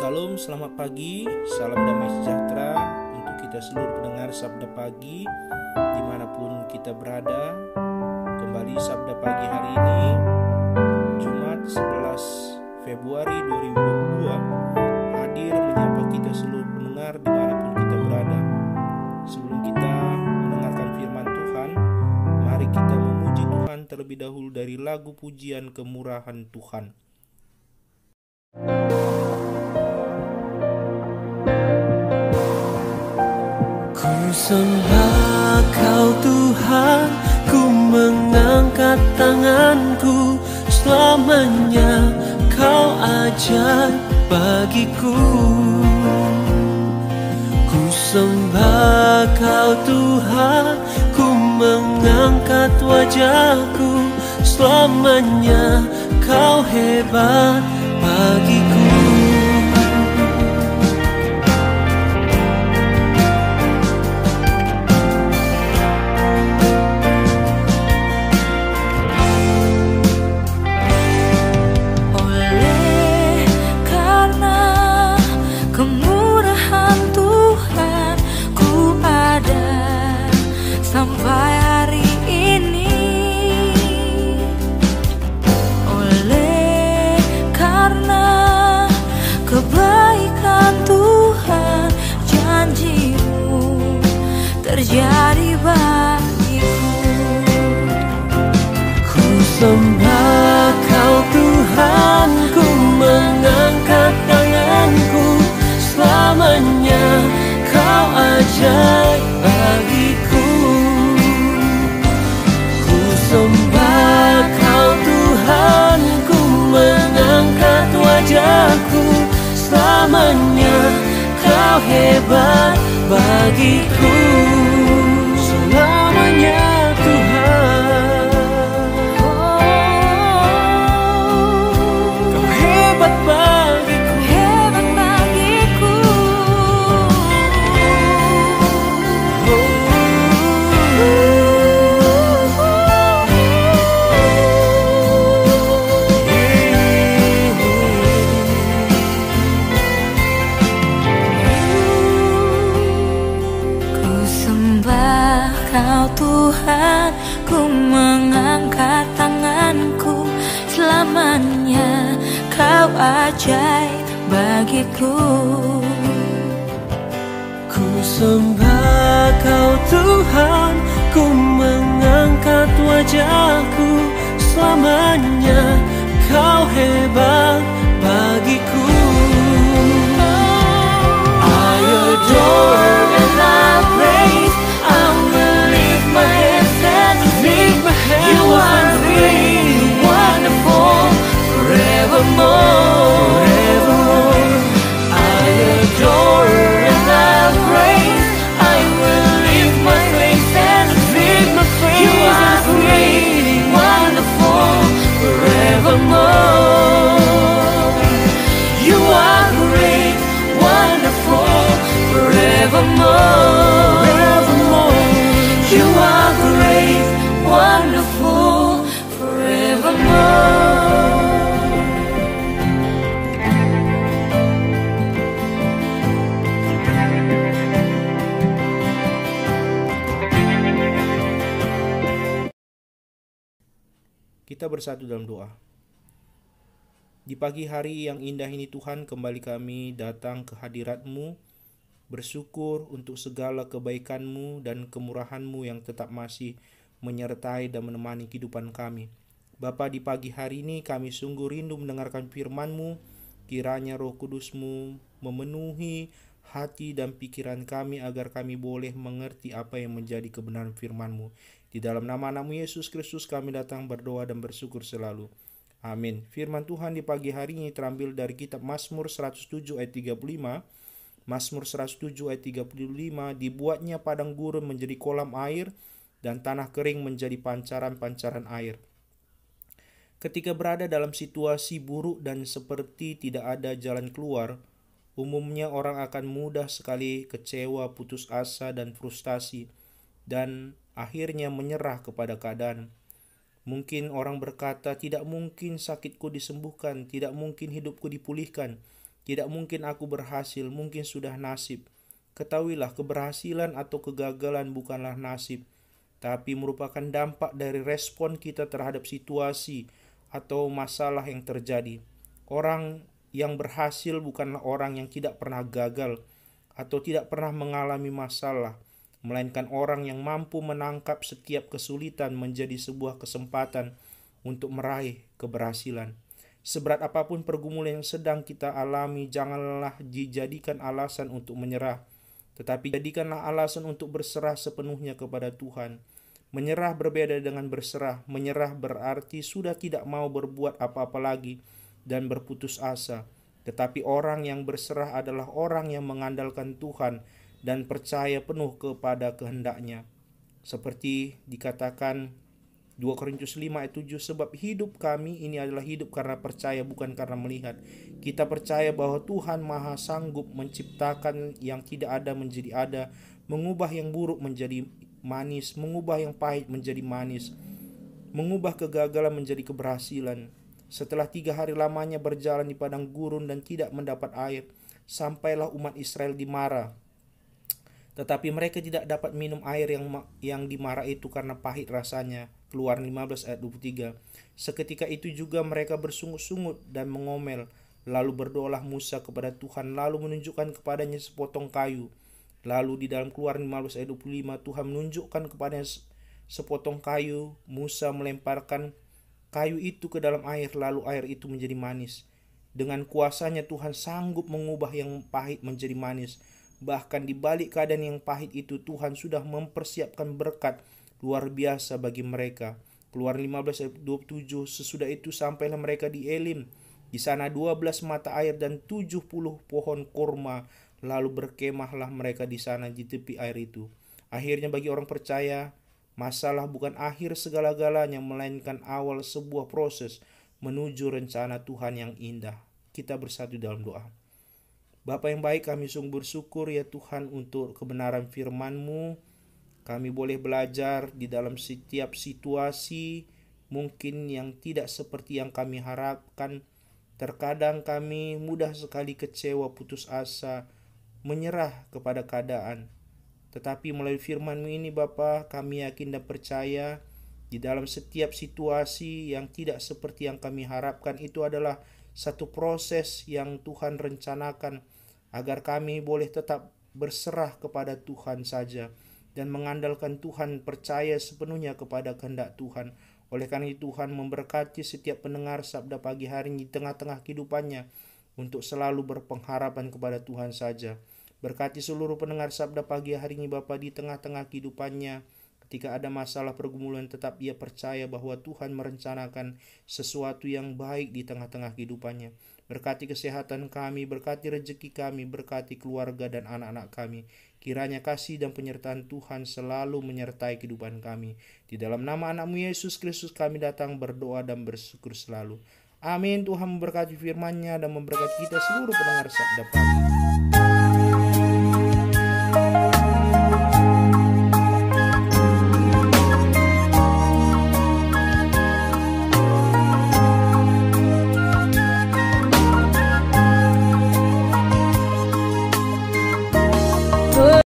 Salam, selamat pagi, salam damai sejahtera untuk kita seluruh pendengar Sabda Pagi di mana pun kita berada. Kembali Sabda Pagi hari ini, Jumat 11 Februari 2022, hadir menyapa kita seluruh pendengar di mana pun kita berada. Sebelum kita mendengarkan firman Tuhan, mari kita memuji Tuhan terlebih dahulu dari lagu pujian kemurahan Tuhan. Ku sembah kau Tuhan Ku mengangkat tanganku. Selamanya kau ajaib bagiku. Ku sembah kau Tuhan Ku mengangkat wajahku. Selamanya kau hebat bagiku terjadi bagiku. Ku sembah kau Tuhan Ku mengangkat tanganku. Selamanya kau ajaib bagiku. Ku sembah kau Tuhan Ku mengangkat wajahku. Selamanya kau hebat bagiku ajaib bagiku. Ku sembah kau Tuhan Ku mengangkat wajahku Selamanya Kita bersatu dalam doa. Di pagi hari yang indah ini Tuhan kembali kami datang ke hadirat-Mu bersyukur untuk segala kebaikan-Mu dan kemurahan-Mu yang tetap masih menyertai dan menemani kehidupan kami. Bapa di pagi hari ini kami sungguh rindu mendengarkan firman-Mu kiranya roh kudus-Mu memenuhi hati dan pikiran kami agar kami boleh mengerti apa yang menjadi kebenaran firman-Mu. Di dalam nama anakmu Yesus Kristus kami datang berdoa dan bersyukur selalu. Amin. Firman Tuhan di pagi hari ini terambil dari kitab Mazmur 107 ayat 35. Mazmur 107 ayat 35 dibuatnya padang gurun menjadi kolam air dan tanah kering menjadi pancaran-pancaran air. Ketika berada dalam situasi buruk dan seperti tidak ada jalan keluar, umumnya orang akan mudah sekali kecewa, putus asa, dan frustasi, dan akhirnya menyerah kepada keadaan. Mungkin orang berkata, "Tidak mungkin sakitku disembuhkan, tidak mungkin hidupku dipulihkan, Tidak mungkin aku berhasil, mungkin sudah nasib. Ketahuilah, keberhasilan atau kegagalan bukanlah nasib, tapi merupakan dampak dari respon kita terhadap situasi atau masalah yang terjadi. Orang yang berhasil bukanlah orang yang tidak pernah gagal atau tidak pernah mengalami masalah, melainkan orang yang mampu menangkap setiap kesulitan menjadi sebuah kesempatan untuk meraih keberhasilan. Seberat apa pun pergumulan yang sedang kita alami, janganlah dijadikan alasan untuk menyerah, tetapi jadikanlah alasan untuk berserah sepenuhnya kepada Tuhan. Menyerah berbeda dengan berserah. Menyerah berarti sudah tidak mau berbuat apa-apa lagi dan berputus asa. Tetapi orang yang berserah adalah orang yang mengandalkan Tuhan dan percaya penuh kepada kehendaknya. Seperti dikatakan 2 Korintus 5 ayat 7 sebab hidup kami ini adalah hidup karena percaya bukan karena melihat. Kita percaya bahwa Tuhan Maha sanggup menciptakan yang tidak ada menjadi ada, mengubah yang buruk menjadi manis, mengubah yang pahit menjadi manis, mengubah kegagalan menjadi keberhasilan. Setelah tiga hari lamanya berjalan di padang gurun dan tidak mendapat air, sampailah umat Israel di Mara. Tetapi mereka tidak dapat minum air yang yang di Mara itu karena pahit rasanya. Keluar 15 ayat 23. Seketika itu juga mereka bersungut-sungut dan mengomel. Lalu berdoalah Musa kepada Tuhan lalu menunjukkan kepadanya sepotong kayu. Lalu di dalam keluar 15 ayat 25 Tuhan menunjukkan kepadanya sepotong kayu. Musa melemparkan kayu itu ke dalam air, lalu air itu menjadi manis. Dengan kuasanya Tuhan sanggup mengubah yang pahit menjadi manis. Bahkan di balik keadaan yang pahit itu Tuhan sudah mempersiapkan berkat luar biasa bagi mereka. Keluar 15 ayat 27 sesudah itu sampailah mereka di Elim. Di sana 12 mata air dan 70 pohon kurma. Lalu berkemahlah mereka di sana di tepi air itu. Akhirnya bagi orang percaya Masalah bukan akhir segala-galanya, melainkan awal sebuah proses menuju rencana Tuhan yang indah. Kita bersatu dalam doa. Bapa yang baik, kami sungguh bersyukur ya Tuhan untuk kebenaran firman-Mu. Kami boleh belajar di dalam setiap situasi mungkin yang tidak seperti yang kami harapkan. Terkadang kami mudah sekali kecewa, putus asa, menyerah kepada keadaan. Tetapi melalui firman ini Bapa, kami yakin dan percaya di dalam setiap situasi yang tidak seperti yang kami harapkan itu adalah satu proses yang Tuhan rencanakan agar kami boleh tetap berserah kepada Tuhan saja dan mengandalkan Tuhan percaya sepenuhnya kepada kehendak Tuhan. Oleh karena itu Tuhan memberkati setiap pendengar sabda pagi hari di tengah-tengah kehidupannya untuk selalu berpengharapan kepada Tuhan saja. Berkati seluruh pendengar sabda pagi hari ini Bapa di tengah-tengah kehidupannya. Ketika ada masalah pergumulan tetap ia percaya bahwa Tuhan merencanakan sesuatu yang baik di tengah-tengah kehidupannya. Berkati kesehatan kami, berkati rezeki kami, berkati keluarga dan anak-anak kami. Kiranya kasih dan penyertaan Tuhan selalu menyertai kehidupan kami. Di dalam nama anakmu Yesus Kristus kami datang berdoa dan bersyukur selalu. Amin. Tuhan memberkati firman-Nya dan memberkati kita seluruh pendengar sabda pagi.